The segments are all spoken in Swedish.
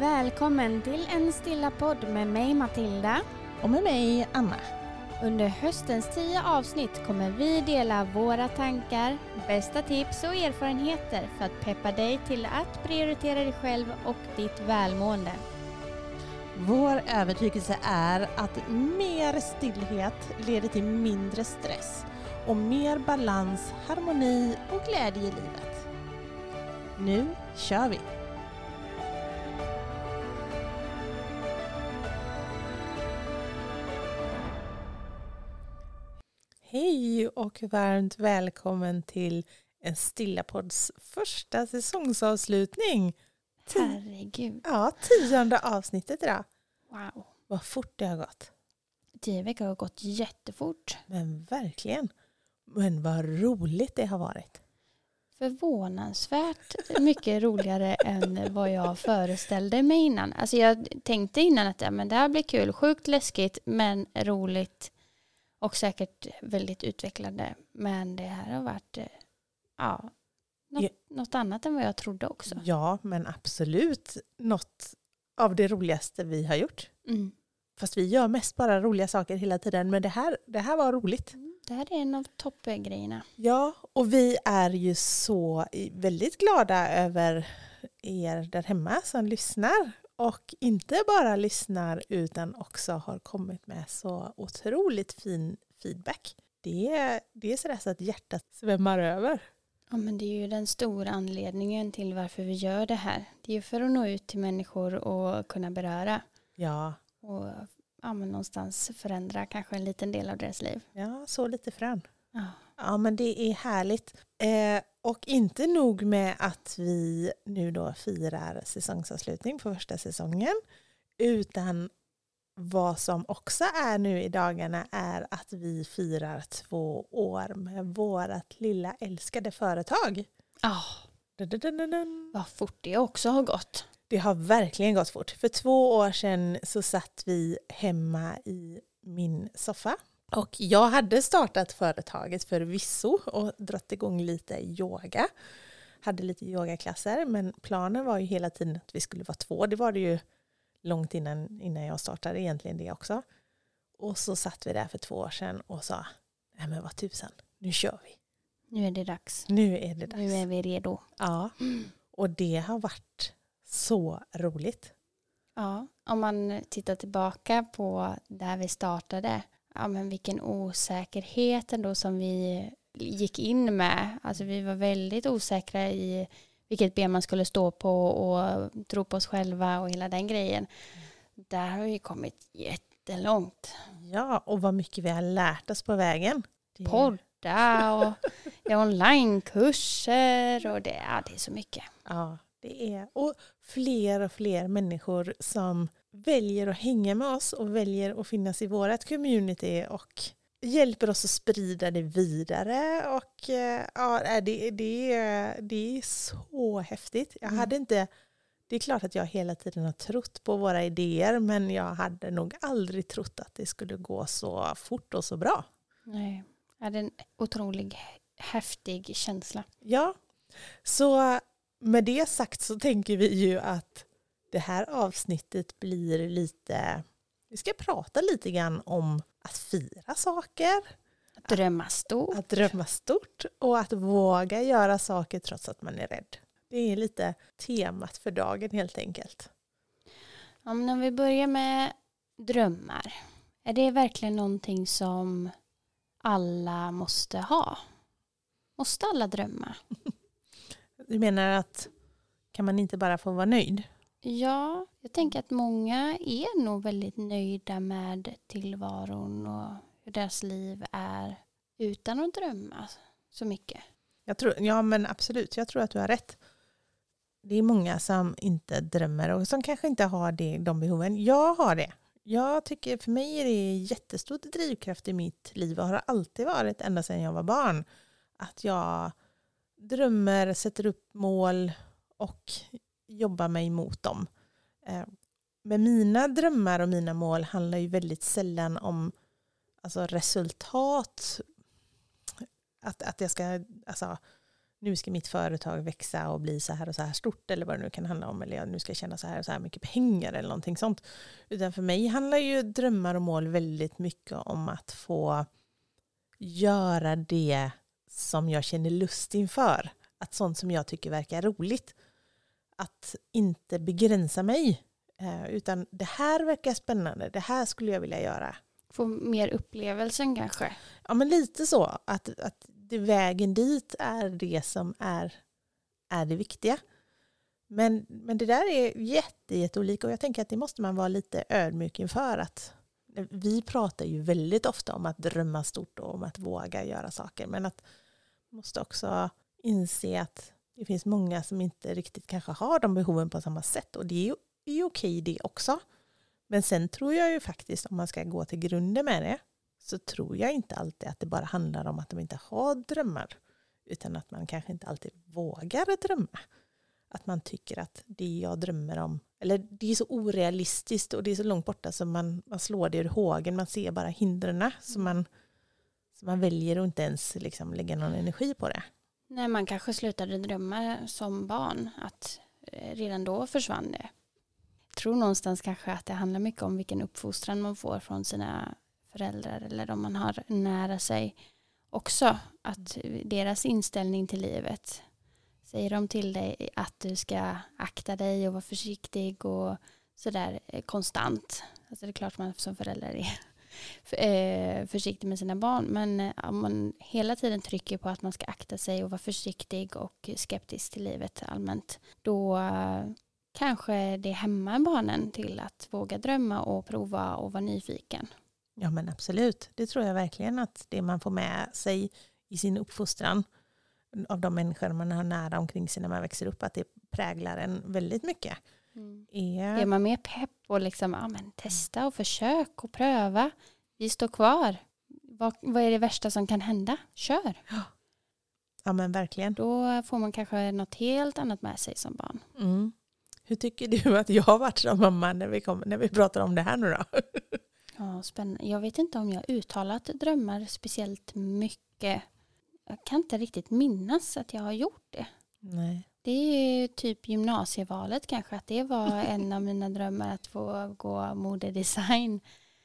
Välkommen till en stilla podd med mig Matilda. Och med mig Anna. Under höstens tio avsnitt kommer vi dela våra tankar, bästa tips och erfarenheter för att peppa dig till att prioritera dig själv och ditt välmående. Vår övertygelse är att mer stillhet leder till mindre stress och mer balans, harmoni och glädje i livet. Nu kör vi! Och varmt välkommen till en Stillapodds första säsongsavslutning. Herregud. Ja, tionde avsnittet idag. Wow. Vad fort det har gått. Tio veckor har gått jättefort. Men verkligen. Men vad roligt det har varit. Förvånansvärt mycket roligare än vad jag föreställde mig innan. Alltså jag tänkte innan att ja, men det här blir kul, sjukt läskigt men roligt och säkert väldigt utvecklande. Men det här har varit eh, ja, något, Ja. något annat än vad jag trodde också. Ja, men absolut något av det roligaste vi har gjort. Mm. Fast vi gör mest bara roliga saker hela tiden. Men det här, det här var roligt. Det här är en av toppgrejerna. Ja, och vi är ju så väldigt glada över er där hemma som lyssnar. Och inte bara lyssnar utan också har kommit med så otroligt fin feedback. Det, det är sådär så att hjärtat svämmar över. Ja, men det är ju den stora anledningen till varför vi gör det här. Det är ju för att nå ut till människor och kunna beröra Ja, och ja, men någonstans förändra kanske en liten del av deras liv. ja så lite frön. Ja. Ja, men det är härligt. Eh, och inte nog med att vi nu då firar säsongsavslutning på första säsongen, utan vad som också är nu i dagarna är att vi firar två år med vårt lilla älskade företag. Ja, Dun-dun-dun-dun. vad fort det också har gått. Det har verkligen gått fort. För två år sedan så satt vi hemma i min soffa. Och jag hade startat företaget förvisso och dragit igång lite yoga. Hade lite yogaklasser men planen var ju hela tiden att vi skulle vara två. Det var det ju långt innan, innan jag startade egentligen det också. Och så satt vi där för två år sedan och sa, nej men vad tusan, nu kör vi. Nu är det dags. Nu är det dags. Nu är vi redo. Ja, och det har varit så roligt. Ja, om man tittar tillbaka på där vi startade, ja men vilken osäkerhet ändå som vi gick in med. Alltså vi var väldigt osäkra i vilket ben man skulle stå på och tro på oss själva och hela den grejen. Där har vi kommit jättelångt. Ja, och vad mycket vi har lärt oss på vägen. Det- Podda och onlinekurser och det, ja, det är så mycket. Ja, det är. Och fler och fler människor som väljer att hänga med oss och väljer att finnas i vårt community och hjälper oss att sprida det vidare. Och eh, ja, det, det, är- det är så häftigt. Jag Mm. hade inte... Det är klart att jag hela tiden har trott på våra idéer men jag hade nog aldrig trott att det skulle gå så fort och så bra. Nej, det är en otrolig häftig känsla. Ja, så med det sagt så tänker vi ju att det här avsnittet blir lite, vi ska prata lite grann om att fira saker, Drömma stort. att drömma stort och att våga göra saker trots att man är rädd. Det är lite temat för dagen helt enkelt. Ja, om vi börjar med drömmar. Är det verkligen någonting som alla måste ha? Måste alla drömma? Du menar att kan man inte bara få vara nöjd? Ja, jag tänker att många är nog väldigt nöjda med tillvaron och hur deras liv är utan att drömma så mycket. Jag tror, ja men absolut, jag tror att du har rätt. Det är många som inte drömmer och som kanske inte har det, de behoven. Jag har det. Jag tycker för mig är det jättestor drivkraft i mitt liv och har alltid varit ända sedan jag var barn. Att jag drömmer, sätter upp mål och jobba mig mot dem. Eh, men mina drömmar och mina mål handlar ju väldigt sällan om alltså resultat. Att, att jag ska, alltså, nu ska mitt företag växa och bli så här och så här stort eller vad det nu kan handla om. Eller jag nu ska tjäna så här och så här mycket pengar eller någonting sånt. Utan för mig handlar ju drömmar och mål väldigt mycket om att få göra det som jag känner lust inför. Att sånt som jag tycker verkar roligt. Att inte begränsa mig. Eh, utan det här verkar spännande, det här skulle jag vilja göra. Få mer upplevelsen kanske? Ja men lite så. Att, att det, vägen dit är det som är, är det viktiga. Men, men det där är jätte, jätteolika och jag tänker att det måste man vara lite ödmjuk inför. Att vi pratar ju väldigt ofta om att drömma stort och om att våga göra saker. Men att måste också inse att det finns många som inte riktigt kanske har de behoven på samma sätt. Och det är ju är okej det också. Men sen tror jag ju faktiskt, om man ska gå till grunden med det, så tror jag inte alltid att det bara handlar om att de inte har drömmar. Utan att man kanske inte alltid vågar drömma. Att man tycker att det jag drömmer om, eller det är så orealistiskt och det är så långt borta så man, man slår det ur hågen, man ser bara hindren. Så man, så man väljer att inte ens liksom lägga någon energi på det. När man kanske slutade drömma som barn, att eh, redan då försvann det. Jag tror någonstans kanske att det handlar mycket om vilken uppfostran man får från sina föräldrar eller om man har nära sig också. Att deras inställning till livet. Säger de till dig att du ska akta dig och vara försiktig och sådär eh, konstant. Alltså det är klart man som förälder är eh, försiktig med sina barn. Men eh, om man hela tiden trycker på att man ska akta sig och vara försiktig och skeptisk till livet allmänt. Då kanske det hämmar barnen till att våga drömma och prova och vara nyfiken. Ja men absolut, det tror jag verkligen att det man får med sig i sin uppfostran av de människor man har nära omkring sig när man växer upp, att det präglar en väldigt mycket. Mm. Är... är man mer pepp och liksom, ja, men testa och försök och pröva. Vi står kvar. Vad, vad är det värsta som kan hända? Kör. Ja. ja men verkligen. Då får man kanske något helt annat med sig som barn. Mm. Hur tycker du att jag har varit som mamma när vi, kom, när vi pratar om det här nu då? Ja, spännande. Jag vet inte om jag uttalat drömmar speciellt mycket. Jag kan inte riktigt minnas att jag har gjort det. Nej. Det är typ gymnasievalet kanske, att det var en av mina drömmar att få gå modedesign.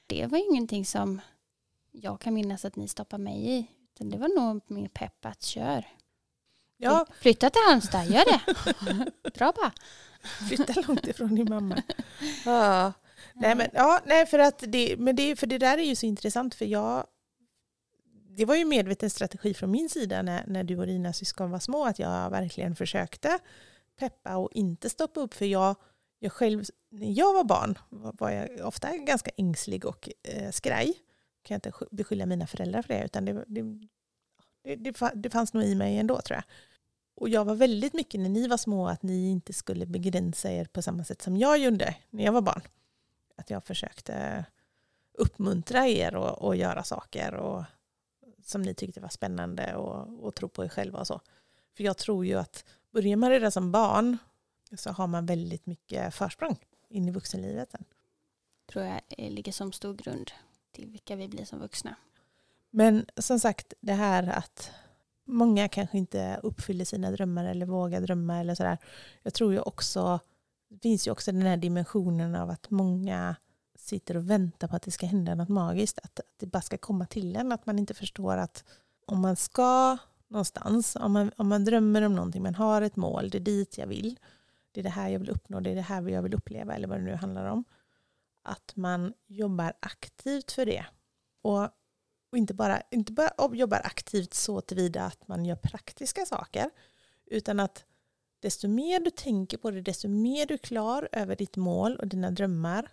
Det var ingenting som jag kan minnas att ni stoppade mig i. Utan det var nog mer pepp att kör. Ja. Flytta till Halmstad, gör det. Dra bara. Flytta långt ifrån din mamma. Ja. Nej, men, ja, nej, för att det, men det, för det där är ju så intressant för jag det var ju medveten strategi från min sida när, när du och dina syskon var små att jag verkligen försökte peppa och inte stoppa upp för jag, jag själv, när jag var barn var, jag ofta ganska ängslig och eh, skraj. Kan jag inte beskylla mina föräldrar för det utan det, det, det, det fanns nog i mig ändå tror jag. Och jag var väldigt mycket när ni var små att ni inte skulle begränsa er på samma sätt som jag gjorde när jag var barn att jag försökte uppmuntra er och, och göra saker och, som ni tyckte var spännande och, och tro på er själva och så. För jag tror ju att börjar man redan som barn så har man väldigt mycket försprång in i vuxenlivet sen. Tror jag ligger som stor grund till vilka vi blir som vuxna. Men som sagt, det här att många kanske inte uppfyller sina drömmar eller vågar drömma eller sådär. Jag tror ju också det finns ju också den här dimensionen av att många sitter och väntar på att det ska hända något magiskt. Att, det bara ska komma till en. Att man inte förstår att om man ska någonstans, om man, om man drömmer om någonting, man har ett mål, det är dit jag vill. Det är det här jag vill uppnå, det är det här jag vill uppleva eller vad det nu handlar om. Att man jobbar aktivt för det. Och, och inte, bara, inte bara jobbar aktivt så tillvida att man gör praktiska saker, utan att desto mer du tänker på det, desto mer du är klar över ditt mål och dina drömmar,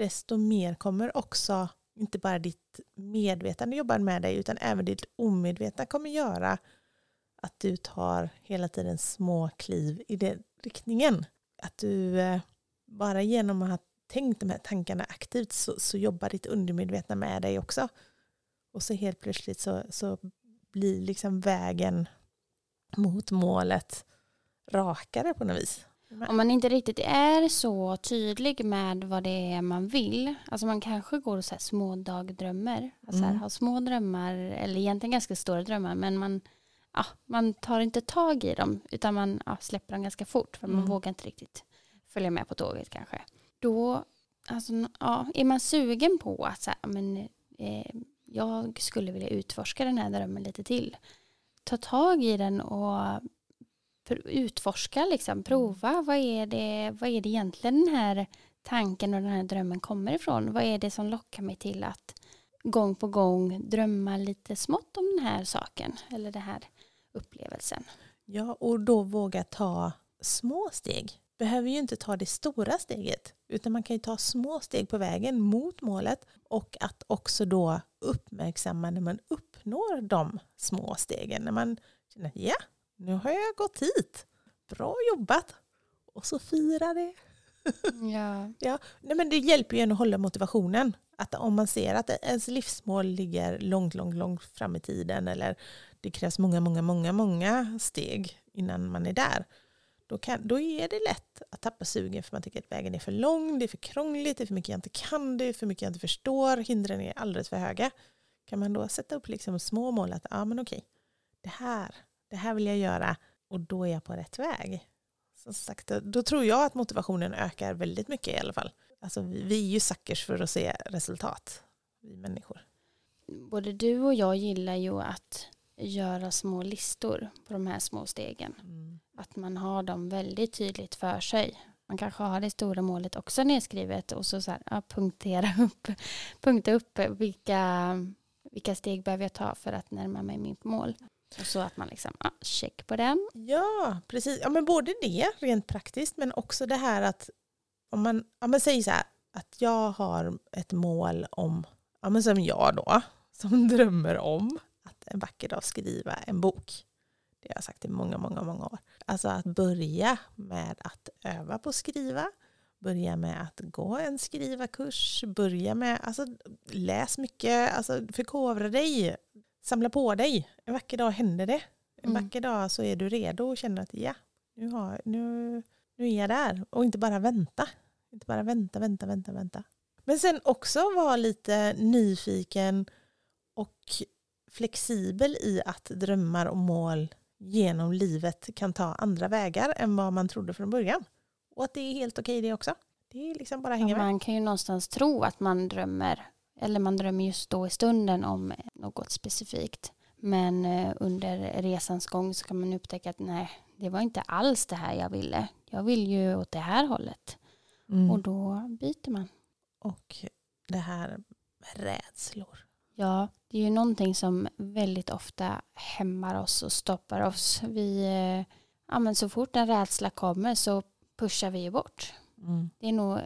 desto mer kommer också inte bara ditt medvetande jobba med dig utan även ditt omedvetna kommer göra att du tar hela tiden små kliv i den riktningen. Att du eh, bara genom att ha tänkt de här tankarna aktivt så, så jobbar ditt undermedvetna med dig också. Och så helt plötsligt så, så blir liksom vägen mot målet rakare på något vis. Om man inte riktigt är så tydlig med vad det är man vill, alltså man kanske går och så små dagdrömmer, alltså mm. har små drömmar, eller egentligen ganska stora drömmar, men man ja, man tar inte tag i dem utan man ja, släpper dem ganska fort för man Mm. vågar inte riktigt följa med på tåget kanske. Då alltså, ja, är man sugen på att så här, men, eh, jag skulle vilja utforska den här drömmen lite till. Ta tag i den och utforska, liksom, prova. Vad är, det, vad är det egentligen den här tanken och den här drömmen kommer ifrån? Vad är det som lockar mig till att gång på gång drömma lite smått om den här saken eller den här upplevelsen? Ja, och då våga ta små steg. Behöver ju inte ta det stora steget, utan man kan ju ta små steg på vägen mot målet och att också då uppmärksamma när man uppnår de små stegen. När man känner ja, nu har jag gått hit. Bra jobbat. Och så fira det. Ja, Ja, nej men det hjälper ju en att hålla motivationen. Att om man ser att ens livsmål ligger långt, långt, långt fram i tiden eller det krävs många, många, många, många steg innan man är där. Då, kan, då är det lätt att tappa sugen för man tycker att vägen är för lång, det är för krångligt, det är för mycket jag inte kan, det är för mycket jag inte förstår, hindren är alldeles för höga. Kan man då sätta upp liksom små mål att ja men okej, det här, det här vill jag göra och då är jag på rätt väg. Som sagt, då, tror jag att motivationen ökar väldigt mycket i alla fall. Alltså, vi, vi är ju suckers för att se resultat, vi människor. både du och jag gillar ju att göra små listor på de här små stegen. Att man har dem väldigt tydligt för sig. Man kanske har det stora målet också nedskrivet och så, så här, ja, punktera upp, punkta upp vilka, vilka steg behöver jag ta för att närma mig mitt mål. Och så att man liksom, ja, check på den. Ja, precis. Ja, men både det rent praktiskt men också det här att om man, ja, men säg så här att jag har ett mål om, ja, men som jag då, som drömmer om att en vacker dag skriva en bok. Det har jag sagt i många, många, många år. Alltså att börja med att öva på att skriva, börja med att gå en skrivarkurs, börja med, alltså läs mycket, alltså förkovra dig, samla på dig. En vacker dag händer det. En Mm. vacker dag så är du redo och känner att ja, nu, har, nu, nu är jag där. Och inte bara vänta. Inte bara vänta, vänta, vänta, vänta. Men sen också vara lite nyfiken och flexibel i att drömmar och mål genom livet kan ta andra vägar än vad man trodde från början. Och att det är helt okej det också. Det är liksom bara att Ja, hänga med. man kan ju någonstans tro att man drömmer, eller man drömmer just då i stunden om något specifikt. Men eh, under resans gång så kan man upptäcka att nej, det var inte alls det här jag ville. Jag vill ju åt det här hållet. Mm. Och då byter man. Och det här med rädslor. Ja, det är ju någonting som väldigt ofta hämmar oss och stoppar oss. Vi, eh, ja, men så fort en rädsla kommer så pushar vi ju bort. Mm. Det är nog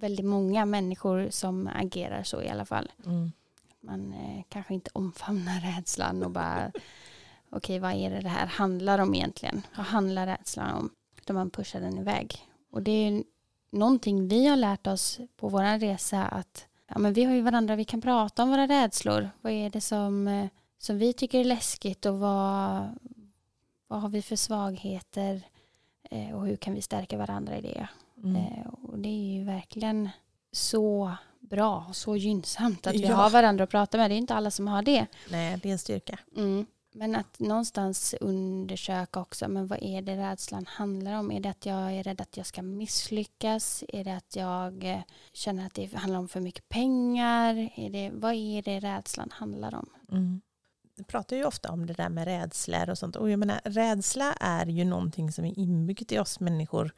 väldigt många människor som agerar så i alla fall. Mm. Man eh, kanske inte omfamnar rädslan och bara okej vad är det det här handlar om egentligen? Vad handlar rädslan om? Utan man pushar den iväg. Och det är någonting vi har lärt oss på vår resa att ja, men vi har ju varandra, vi kan prata om våra rädslor. Vad är det som, eh, som vi tycker är läskigt och vad, vad har vi för svagheter eh, och hur kan vi stärka varandra i det? Mm. Eh, och det är ju verkligen så bra och så gynnsamt att vi Ja. har varandra att prata med. Det är inte alla som har det. Nej, det är en styrka. Mm. Men att någonstans undersöka också, men vad är det rädslan handlar om? Är det att jag är rädd att jag ska misslyckas? Är det att jag eh, känner att det handlar om för mycket pengar? Är det, vad är det rädslan handlar om? Mm. Vi pratar ju ofta om det där med rädslor och sånt. Och jag menar, rädsla är ju någonting som är inbyggt i oss människor.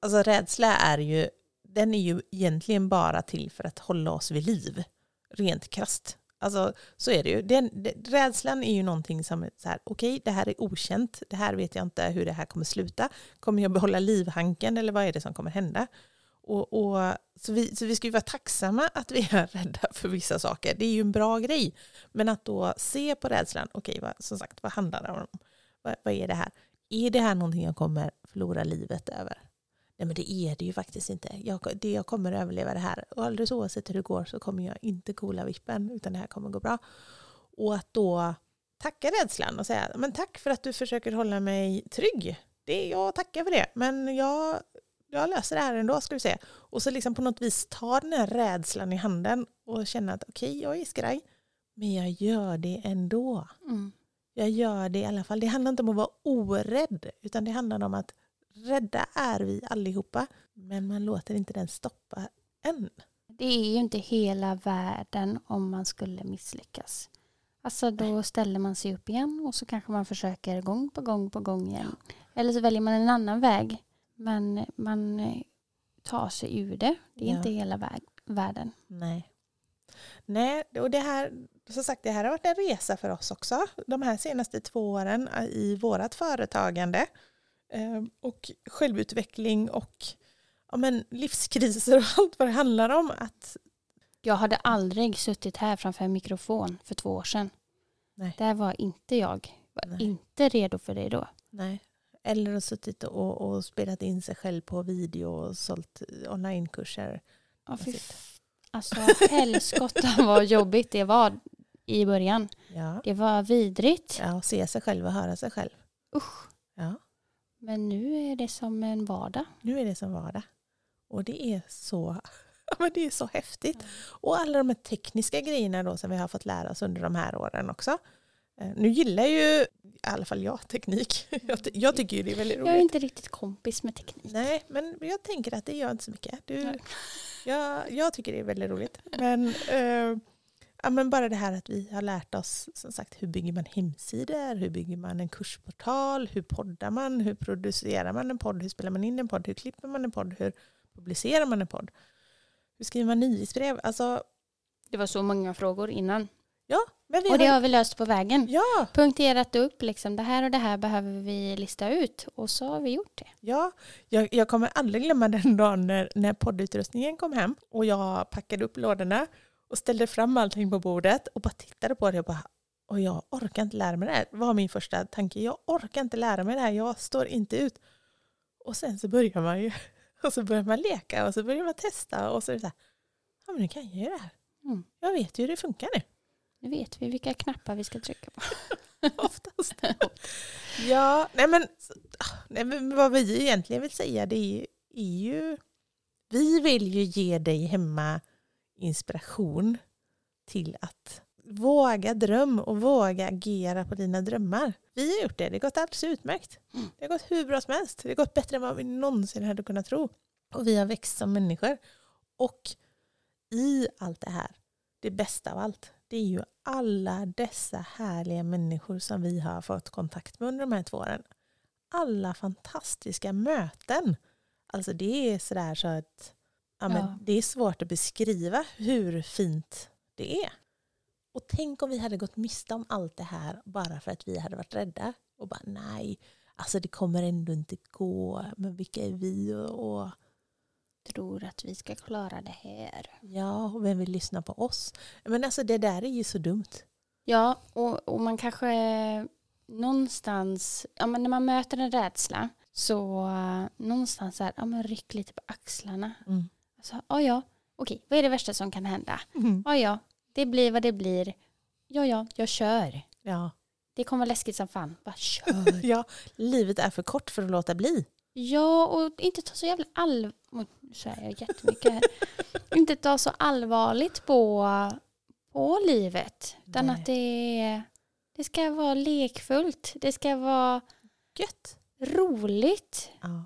Alltså rädsla är ju, den är ju egentligen bara till för att hålla oss vid liv. Rent krasst. Alltså så är det ju. Den, den, rädslan är ju någonting som är så här, okej det här är okänt, det här vet jag inte hur det här kommer sluta. Kommer jag behålla livhanken eller vad är det som kommer hända? Och, och, så, vi, så vi ska ju vara tacksamma att vi är rädda för vissa saker. Det är ju en bra grej. Men att då se på rädslan, okej, vad, som sagt, vad handlar det om? Vad, vad är det här? Är det här någonting jag kommer förlora livet över? Nej, men det är det ju faktiskt inte. Jag, det, jag kommer överleva det här. Och alldeles oavsett hur det går så kommer jag inte kola vippen, utan det här kommer gå bra. Och att då tacka rädslan och säga, men tack för att du försöker hålla mig trygg. Det, jag tackar för det, men jag, jag löser det här ändå ska du se. Och så liksom på något vis ta den här rädslan i handen och känna att okej, jag är skraj, men jag gör det ändå. Mm. jag gör det i alla fall. Det handlar inte om att vara orädd utan det handlar om att rädda är vi allihopa. Men man låter inte den stoppa en. Det är ju inte hela världen om man skulle misslyckas. Alltså då ställer man sig upp igen och så kanske man försöker gång på gång på gång igen. Eller så väljer man en annan väg. Men man eh, tar sig ur det. Det är Ja. inte hela väg, världen. Nej. Nej, och det här, som sagt, det här har varit en resa för oss också. De här senaste två åren i vårt företagande. Eh, Och självutveckling och ja, men, livskriser och allt vad det handlar om. Att, Jag hade aldrig suttit här framför en mikrofon för två år sedan. Nej. Där var inte jag. Var Nej. inte redo för det då. nej. Eller har suttit och, och spelat in sig själv på video och sålt onlinekurser. Ja, f- Alltså helskotta vad jobbigt det var i början. Ja. Det var vidrigt. ja, se sig själv och höra sig själv. Usch. Ja. Men nu är det som en vardag. Nu är det som vardag. Och det är så, ja, men det är så häftigt. Och alla de här tekniska grejerna då som vi har fått lära oss under de här åren också. Eh, Nu gillar ju i alla fall jag teknik. Jag, jag tycker ju det är väldigt Jag är roligt. inte riktigt kompis med teknik. Nej, men jag tänker att det gör inte så mycket. Du, jag, jag tycker det är väldigt roligt. Men, eh, ja, men bara det här att vi har lärt oss som sagt hur bygger man hemsidor, hur bygger man en kursportal, hur poddar man, hur producerar man en podd, hur spelar man in en podd, hur klipper man en podd, hur publicerar man en podd, hur skriver man nyhetsbrev. Alltså, Det var så många frågor innan. ja, men vi Och det har, vi löst på vägen. ja, Punkterat upp liksom det här och det här behöver vi lista ut. Och så har vi gjort det. Ja, jag, jag kommer aldrig glömma den dagen när, när poddutrustningen kom hem och jag packade upp lådorna och ställde fram allting på bordet och bara tittade på det och bara och jag orkar inte lära mig det här. Det var min första tanke. Jag orkar inte lära mig det här. Jag står inte ut. Och sen så börjar man ju och så börjar man leka och så börjar man testa och så är det så här. Ja men nu kan jag ju det här. Mm. Jag vet ju hur det funkar nu. Nu vet vi vilka knappar vi ska trycka på. Oftast. ja, nej men, nej men vad vi egentligen vill säga det är, är ju... Vi vill ju ge dig hemma inspiration till att våga dröm och våga agera på dina drömmar. Vi har gjort det, det har gått alldeles utmärkt. Mm. Det har gått hur bra som helst. Det har gått bättre än vad vi någonsin hade kunnat tro. Och vi har växt som människor. Och i allt det här, det bästa av allt, det är ju alla dessa härliga människor som vi har fått kontakt med under de här två åren. Alla fantastiska möten. Alltså det är sådär så att ja, men det är svårt att beskriva hur fint det är. Och tänk om vi hade gått miste om allt det här bara för att vi hade varit rädda. Och bara nej, alltså det kommer ändå inte gå. Men vilka är vi? Och, Tror att vi ska klara det här. ja, och vem vill lyssna på oss? Men alltså det där är ju så dumt. Ja, och, och man kanske någonstans, ja men när man möter en rädsla så uh, någonstans så här, ja men ryck lite på axlarna. Mm. Alltså, ja ja, okej, vad är det värsta som kan hända? Mm. Ja ja, det blir vad det blir. Ja ja, jag kör. Ja. Det kommer vara läskigt som fan. Bara kör. ja, livet är för kort för att låta bli. ja, och inte ta så jävla all... Nu säger jag jättemycket här. inte ta så allvarligt på, på livet. Utan Nej. att det, det ska vara lekfullt. Det ska vara Gött. roligt. Ja.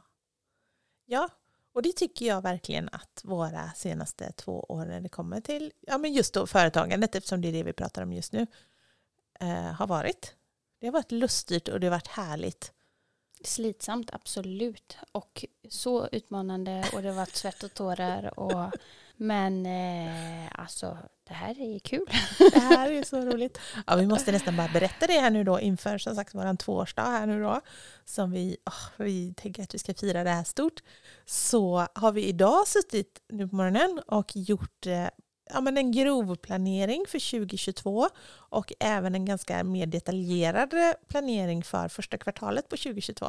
ja, och det tycker jag verkligen att våra senaste två år när det kommer till ja, men just då företagandet, eftersom det är det vi pratar om just nu, eh, har varit. Det har varit lustigt och det har varit härligt. Slitsamt, absolut. Och så utmanande och det har varit svett och tårar. Och, men eh, alltså, det här är kul. Det här är så roligt. Ja, vi måste nästan bara berätta det här nu då inför som sagt vår tvåårsdag här nu då. Som vi, oh, vi tänker att vi ska fira det här stort. Så har vi idag suttit nu på morgonen och gjort eh, ja, men en grov planering för 2022 och även en ganska mer detaljerad eh, planering för första kvartalet på 2022.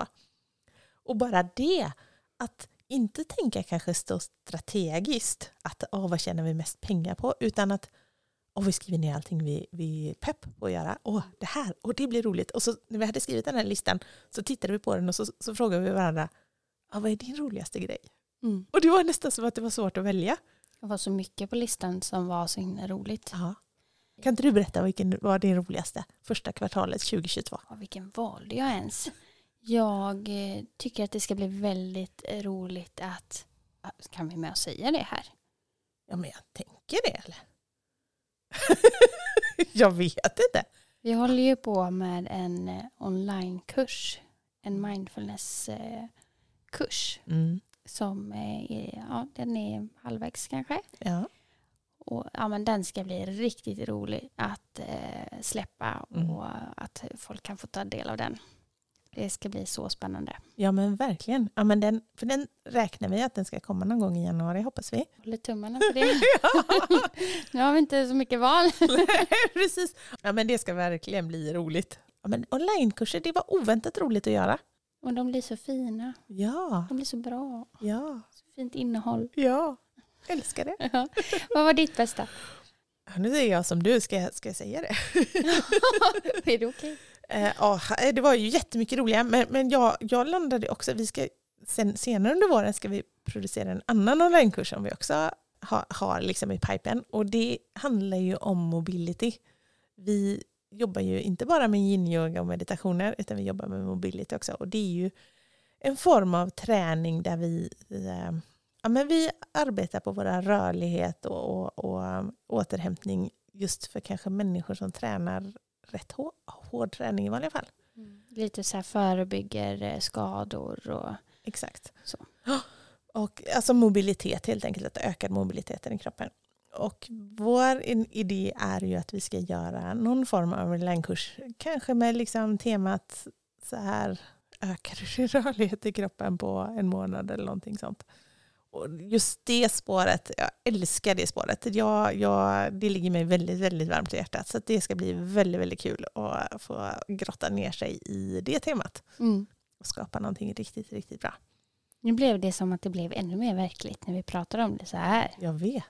Och bara det, att inte tänka kanske så strategiskt att åh, vad tjänar vi mest pengar på, utan att och vi skriver ner allting vi, vi är pepp på att göra. Åh, det här, och det blir roligt. Och så när vi hade skrivit den här listan så tittade vi på den och så, så frågade vi varandra, ah, vad är din roligaste grej? Mm. Och det var nästan som att det var svårt att välja. Det var så mycket på listan som var så himla roligt. Ja. Kan inte du berätta vilken var din roligaste första kvartalet 2022? Ja, vilken valde jag ens? Jag eh, tycker att det ska bli väldigt roligt att, kan vi med att säga det här? Ja men jag tänker det eller? jag vet inte. Vi håller ju på med en eh, onlinekurs, en mindfulnesskurs Mm. som är, ja, den är halvvägs kanske. Ja. Och, ja, men den ska bli riktigt rolig att eh, släppa Mm. och att folk kan få ta del av den. Det ska bli så spännande. ja men verkligen. Ja, men den, för den räknar vi att den ska komma någon gång i januari hoppas vi. Håller tummarna för det. nu har vi inte så mycket val. Precis. Ja men det ska verkligen bli roligt. Ja, men onlinekurser det var oväntat roligt att göra. Och de blir så fina. Ja, De blir så bra. ja, Så fint innehåll. ja. Älskar det. Ja. Vad var ditt bästa? Ja, Nu säger jag som du, ska jag, ska jag säga det? är det okej? Eh, Eh, ja, eh, det var ju jättemycket roliga, men, men jag, jag landade också, vi ska, sen, senare under våren ska vi producera en annan onlinekurs som vi också har, har liksom i pipen och det handlar ju om mobility. Vi jobbar ju inte bara med yin-yoga och meditationer utan vi jobbar med mobility också och det är ju en form av träning där vi, eh, ja, men vi arbetar på vår rörlighet och, och, och eh, återhämtning just för kanske människor som tränar rätt hård, hård träning i vanliga fall. Lite så här förebygger eh, skador och Exakt. Så. Och alltså mobilitet helt enkelt, att öka mobiliteten i kroppen. Och vår idé är ju att vi ska göra någon form av onlinekurs, kanske med liksom temat så här, ökar rörlighet i kroppen på en månad eller någonting sånt. Och just det spåret, jag älskar det spåret. Jag, jag, det ligger mig väldigt, väldigt varmt i hjärtat. Så det ska bli väldigt, väldigt kul att få grotta ner sig i det temat mm. och skapa någonting riktigt, riktigt bra. Nu blev det som att det blev ännu mer verkligt när vi pratade om det så här Jag vet.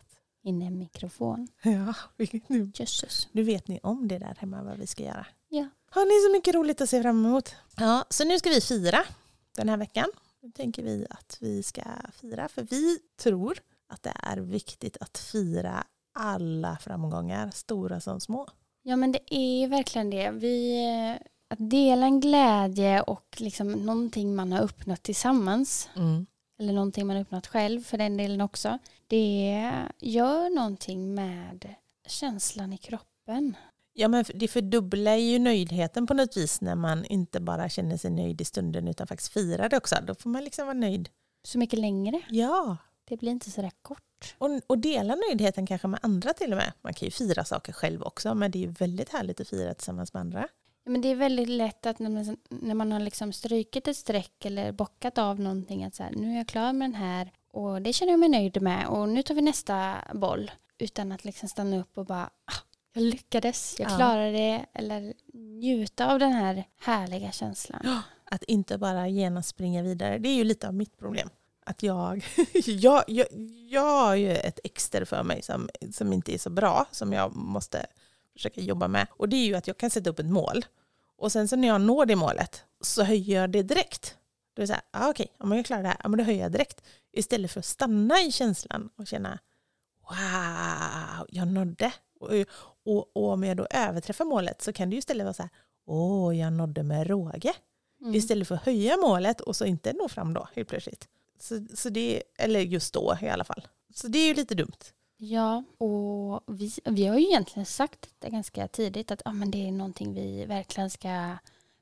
inne i en mikrofon. Ja, nu, Jösses. nu vet ni om det där hemma vad vi ska göra. Ja. Har ni så mycket roligt att se fram emot? Ja, så nu ska vi fira den här veckan. Nu tänker vi att vi ska fira för vi tror att det är viktigt att fira alla framgångar, stora som små. Ja men det är ju verkligen det. Vi, eh, att dela en glädje och liksom någonting man har uppnått tillsammans eller någonting man har uppnått själv för den delen också. Det gör någonting med känslan i kroppen. Ja, men det fördubblar ju nöjdheten på något vis när man inte bara känner sig nöjd i stunden utan faktiskt firar det också. Då får man liksom vara nöjd. Så mycket längre. Ja, Det blir inte så där kort. Och, och dela nöjdheten kanske med andra till och med. Man kan ju fira saker själv också, men det är ju väldigt härligt att fira tillsammans med andra. Ja, Men det är väldigt lätt att när man, när man har liksom strykit ett streck eller bockat av någonting att så här, nu är jag klar med den här och det känner jag mig nöjd med och nu tar vi nästa boll utan att liksom stanna upp och bara ah, jag lyckades, jag Ja. klarade det eller njuta av den här härliga känslan. Att inte bara genast springa vidare, det är ju lite av mitt problem. Att jag, jag, jag, jag har ju ett extra för mig som, som inte är så bra, som jag måste försöka jobba med. Och det är ju att jag kan sätta upp ett mål. Och sen så när jag når det målet så höjer jag det direkt. Då är det så här, ah, okej, om jag klarar det här, ja, men då höjer jag direkt. Istället för att stanna i känslan och känna, wow, jag nådde. Och, och, om jag då överträffar målet så kan det ju istället vara så här, åh, jag nådde med råge. Mm. Istället för att höja målet och så inte nå fram då helt plötsligt. Så, så det, eller just då i alla fall. Så det är ju lite dumt. Ja, och vi, vi har ju egentligen sagt det ganska tidigt att ja, men det är någonting vi verkligen ska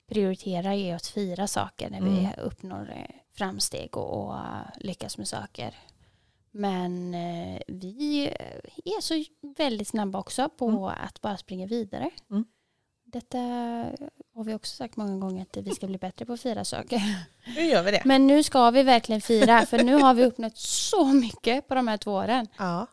prioritera är att fira saker när vi Mm. uppnår eh, framsteg och, och lyckas med saker. Men eh, vi är så väldigt snabba också på Mm. att bara springa vidare. Mm. Detta har vi också sagt många gånger att vi ska bli bättre på att fira saker. Nu gör vi det. Men nu ska vi verkligen fira för nu har vi uppnått så mycket på de här två åren. Ja,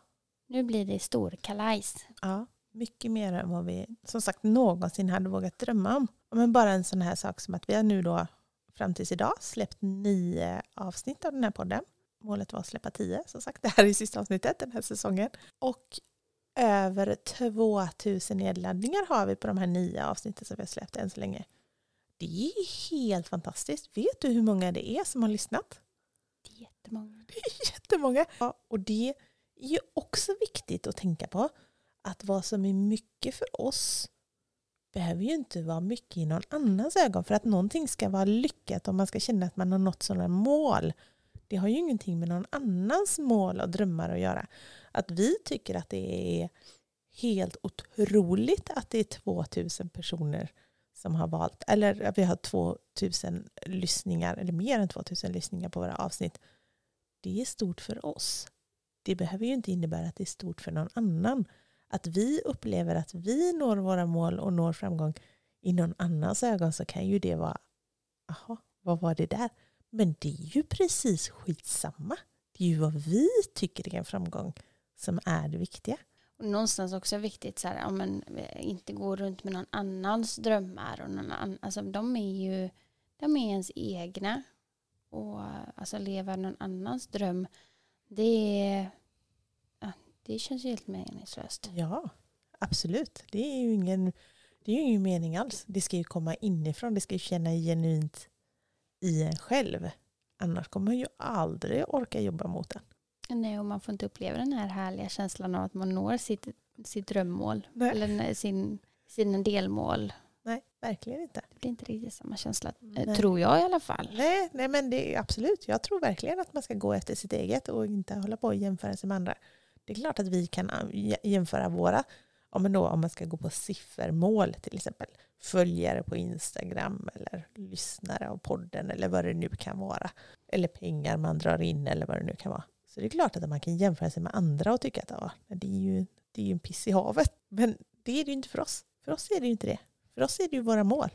Nu blir det stor kalajs. ja, mycket mer än vad vi som sagt någonsin hade vågat drömma om. Men bara en sån här sak som att vi har nu då fram tills idag släppt nio avsnitt av den här podden. Målet var att släppa tio, som sagt. Det här är sista avsnittet den här säsongen. Och över 2000 nedladdningar har vi på de här nio avsnitten som vi har släppt än så länge. Det är helt fantastiskt. Vet du hur många det är som har lyssnat? Det är jättemånga. jättemånga. Ja, och det är ju också viktigt att tänka på att vad som är mycket för oss behöver ju inte vara mycket i någon annans ögon. För att någonting ska vara lyckat om man ska känna att man har nått sådana mål. Det har ju ingenting med någon annans mål och drömmar att göra. Att vi tycker att det är helt otroligt att det är 2000 personer som har valt, eller att vi har 2000 lyssningar, eller mer än 2000 lyssningar på våra avsnitt. Det är stort för oss. Det behöver ju inte innebära att det är stort för någon annan. Att vi upplever att vi når våra mål och når framgång i någon annans ögon så kan ju det vara, jaha, vad var det där? Men det är ju precis skitsamma. Det är ju vad vi tycker är en framgång som är det viktiga. Och någonstans också viktigt så här, om man inte går runt med någon annans drömmar. Och någon annan, alltså, de är ju de är ens egna. Och alltså leva någon annans dröm, det, ja, det känns ju helt meningslöst. Ja, absolut. Det är ju ingen, det är ju ingen mening alls. Det ska ju komma inifrån, det ska ju känna genuint i en själv. Annars kommer man ju aldrig orka jobba mot den. Nej, och man får inte uppleva den här härliga känslan av att man når sitt, sitt drömmål. Nej. Eller sin, sina delmål. Nej, verkligen inte. Det blir inte riktigt samma känsla, nej. Eh, tror jag i alla fall. Nej, nej men det är absolut. Jag tror verkligen att man ska gå efter sitt eget och inte hålla på och jämföra sig med andra. Det är klart att vi kan äh, jämföra våra, om, då, om man ska gå på siffermål till exempel, följare på Instagram eller lyssnare av podden eller vad det nu kan vara. Eller pengar man drar in eller vad det nu kan vara. Så det är klart att man kan jämföra sig med andra och tycka att ja, det, är ju, det är ju en piss i havet. Men det är det ju inte för oss. För oss är det ju inte det. För oss är det ju våra mål.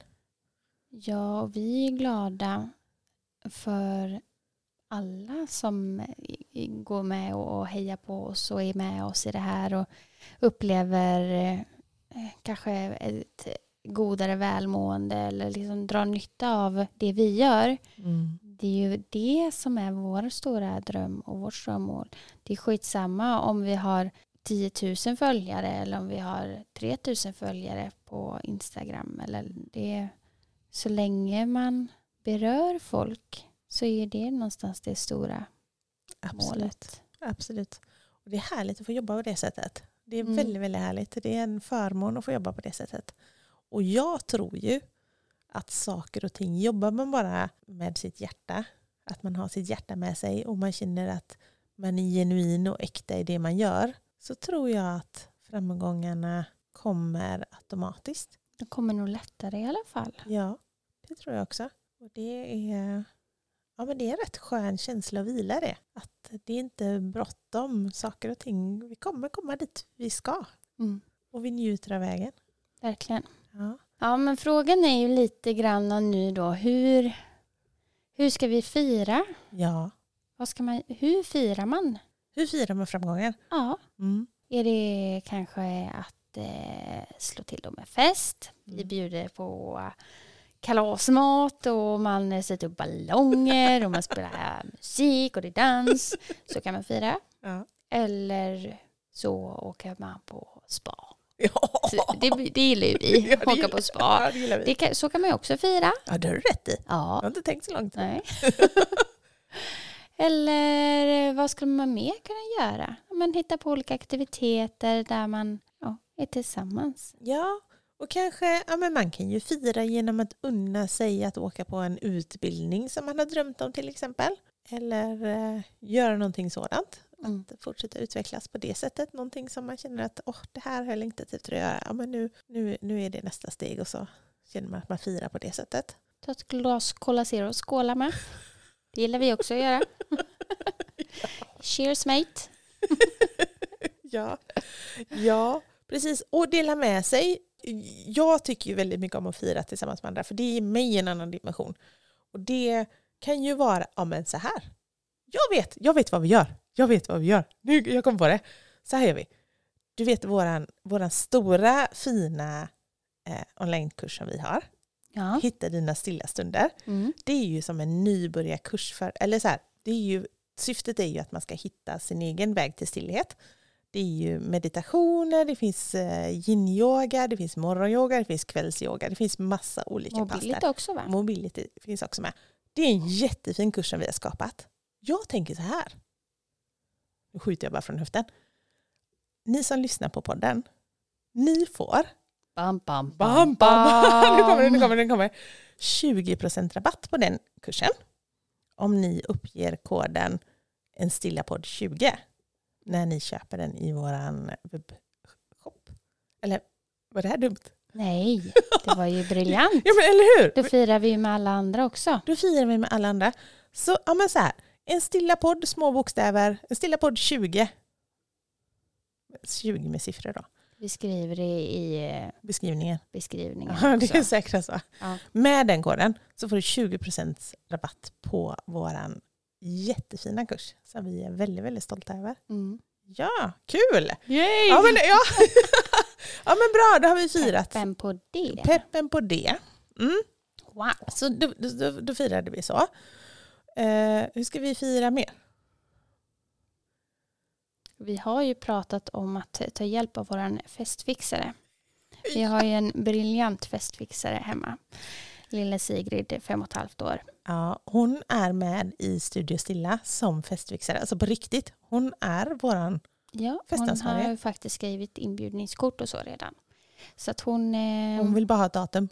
Ja, och vi är glada för alla som går med och hejar på oss och är med oss i det här och upplever eh, kanske ett godare välmående eller liksom drar nytta av det vi gör. Mm. Det är ju det som är vår stora dröm och vårt stora mål. Det är skitsamma om vi har 10 000 följare eller om vi har 3 000 följare på Instagram. Eller det, så länge man berör folk så är det någonstans det stora Absolut. målet. Absolut. Och det är härligt att få jobba på det sättet. Det är mm. väldigt, väldigt härligt. Det är en förmån att få jobba på det sättet. Och jag tror ju att saker och ting, jobbar man bara med sitt hjärta, att man har sitt hjärta med sig och man känner att man är genuin och äkta i det man gör, så tror jag att framgångarna kommer automatiskt. Det kommer nog lättare i alla fall. Ja, det tror jag också. Och det är, ja, men det är en rätt skön känsla att vila det. Att det är inte bråttom. Saker och ting, vi kommer komma dit vi ska. Mm. Och vi njuter av vägen. Verkligen. Ja. ja, men frågan är ju lite grann nu då, hur, hur ska vi fira? Ja. Vad ska man, hur firar man? Hur firar man framgången? Ja. Mm. Är det kanske att eh, slå till dem med fest? Vi mm. bjuder på kalasmat och man sätter upp ballonger och man spelar musik och det är dans. Så kan man fira. Ja. Eller så åker man på spa. Ja. Det, det gillar ju vi, ja, åka på spa. Ja, det kan, så kan man ju också fira. Ja, det har du rätt i. Ja. Jag har inte tänkt så långt. Nej. Eller vad skulle man mer kunna göra? Man hittar på olika aktiviteter där man ja, är tillsammans. Ja, och kanske, ja men man kan ju fira genom att unna sig att åka på en utbildning som man har drömt om till exempel. Eller eh, göra någonting sådant. Mm. Att fortsätta utvecklas på det sättet. Någonting som man känner att oh, det här har jag längtat efter att göra. Ja, men nu, nu, nu är det nästa steg och så känner man att man firar på det sättet. Ta ett glas Cola Zero och skåla med. Det gillar vi också att göra. Cheers mate. ja. ja, precis. Och dela med sig. Jag tycker ju väldigt mycket om att fira tillsammans med andra för det ger mig en annan dimension. Och det kan ju vara, ja men så här. Jag vet, jag vet vad vi gör. Jag vet vad vi gör. Nu, jag kom på det. Så här gör vi. Du vet våran, våran stora fina eh, onlinekurs som vi har. Ja. Hitta dina stilla stunder. Mm. Det är ju som en nybörjarkurs för, eller så här, det är ju, syftet är ju att man ska hitta sin egen väg till stillhet. Det är ju meditationer, det finns eh, yin-yoga, det finns morgonyoga, det finns kvällsyoga, det finns massa olika Mobility pass där. också va? Mobility finns också med. Det är en jättefin kurs som vi har skapat. Jag tänker så här. Nu skjuter jag bara från höften. Ni som lyssnar på podden, Ni får Bam, bam, bam, bam. nu kommer det, nu kommer det, nu kommer det. 20% rabatt på den kursen om ni uppger koden en stilla podd 20 när ni köper den i våran webbshop. Eller var det här dumt? Nej, det var ju briljant. Ja men eller hur? Då firar vi ju med alla andra också. Då firar vi med alla andra. Så, ja men så här, en stilla podd, små bokstäver, en stilla podd 20. 20 med siffror då. Vi skriver det i eh, Beskrivningen. beskrivningen Ja, det är säkert så. Ja. Med den koden så får du 20% rabatt på våran jättefina kurs som vi är väldigt, väldigt stolta över. Mm. Ja, kul! Yay! Ja men, ja. ja men bra, då har vi firat Peppen på det. peppen på det. Mm. Wow. Så då, då, då firade vi så. Eh, hur ska vi fira mer? Vi har ju pratat om att ta hjälp av våran festfixare. Vi har ju en briljant festfixare hemma. Lilla Sigrid, fem och ett halvt år. Ja, hon är med i Studio Stilla som festfixare. Alltså på riktigt. Hon är våran... Ja, hon har ju faktiskt skrivit inbjudningskort och så redan. Så att hon, eh, Hon vill bara ha ett datum.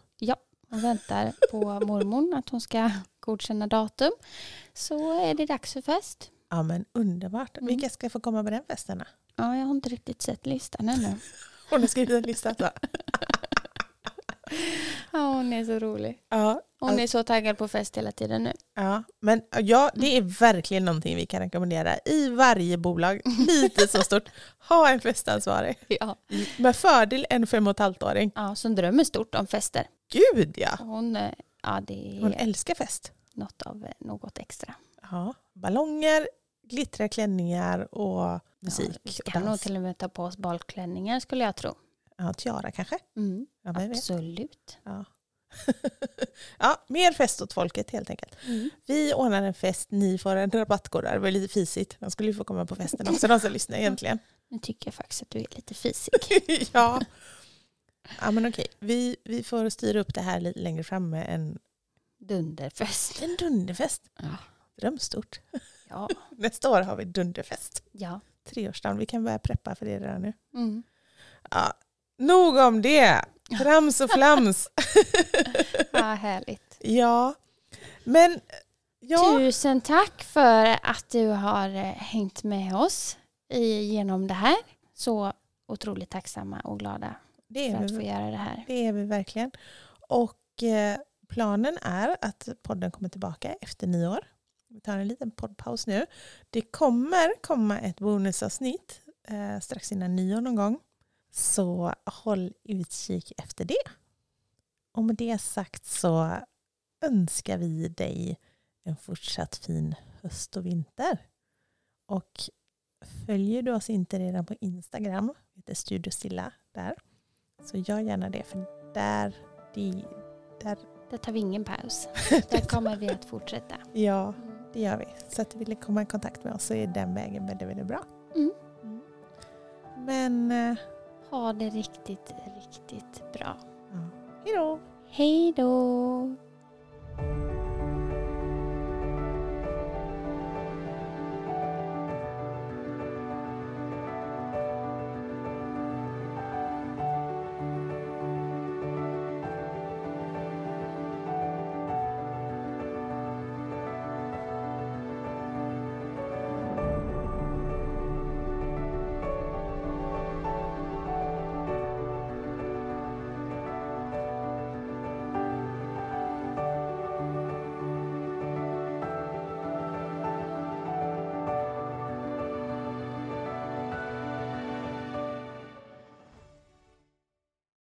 hon väntar på mormon att hon ska godkänna datum. Så är det dags för fest. Ja men underbart. Mm. Vilka ska få komma på den festen? då? Ja, jag har inte riktigt sett listan ännu. Hon har skrivit en lista. Så. Ja, hon är så rolig. Ja, Hon är så taggad på fest hela tiden nu. ja, men ja, det är verkligen någonting vi kan rekommendera i varje bolag. Lite så stort. Ha en festansvarig. Ja. Med fördel en fem och ett halvt-åring. ja, som drömmer stort om fester. Gud ja! Hon, eh, ja, det Hon älskar fest. något av eh, något extra. Ja, ballonger, glittriga klänningar och musik Ja, vi och kan nog dans. till och med ta på oss balklänningar skulle jag tro. Ja, tiara kanske? Mm, Ja, absolut. Ja. ja, mer fest åt folket helt enkelt. Mm. Vi ordnar en fest, ni får en rabattkod där. Det var lite fisigt. De skulle ju få komma på festen också, de som lyssnar egentligen. Nu tycker jag faktiskt att du är lite fisig. ja. ja, men okej. Vi, vi får styra upp det här lite längre fram med en, Dunderfest. en dunderfest. Ja. Drömstort. Ja. Nästa år har vi dunderfest. ja. Treårsdagen. Vi kan börja preppa för det redan nu. Mm. Ja, nog om det. Trams och flams. ja härligt. ja, men ja. Tusen tack för att du har eh, hängt med oss genom det här. Så otroligt tacksamma och glada Det för att få göra det här. det är vi verkligen. Och eh, planen är att podden kommer tillbaka efter nyår. Vi tar en liten poddpaus nu. Det kommer komma ett bonusavsnitt eh, strax innan nyår någon gång. Så håll utkik efter det. Och med det sagt så önskar vi dig en fortsatt fin höst och vinter. Och följer du oss inte redan på Instagram, heter Studio Stilla där, så gör gärna det för där, det, där Där tar vi ingen paus. Där kommer vi att fortsätta. ja, det gör vi. Så att du vill komma i kontakt med oss så är den vägen väldigt, väldigt bra. Mm. Mm. Men eh, Ha det riktigt, riktigt bra. ja, hej då! Hej då!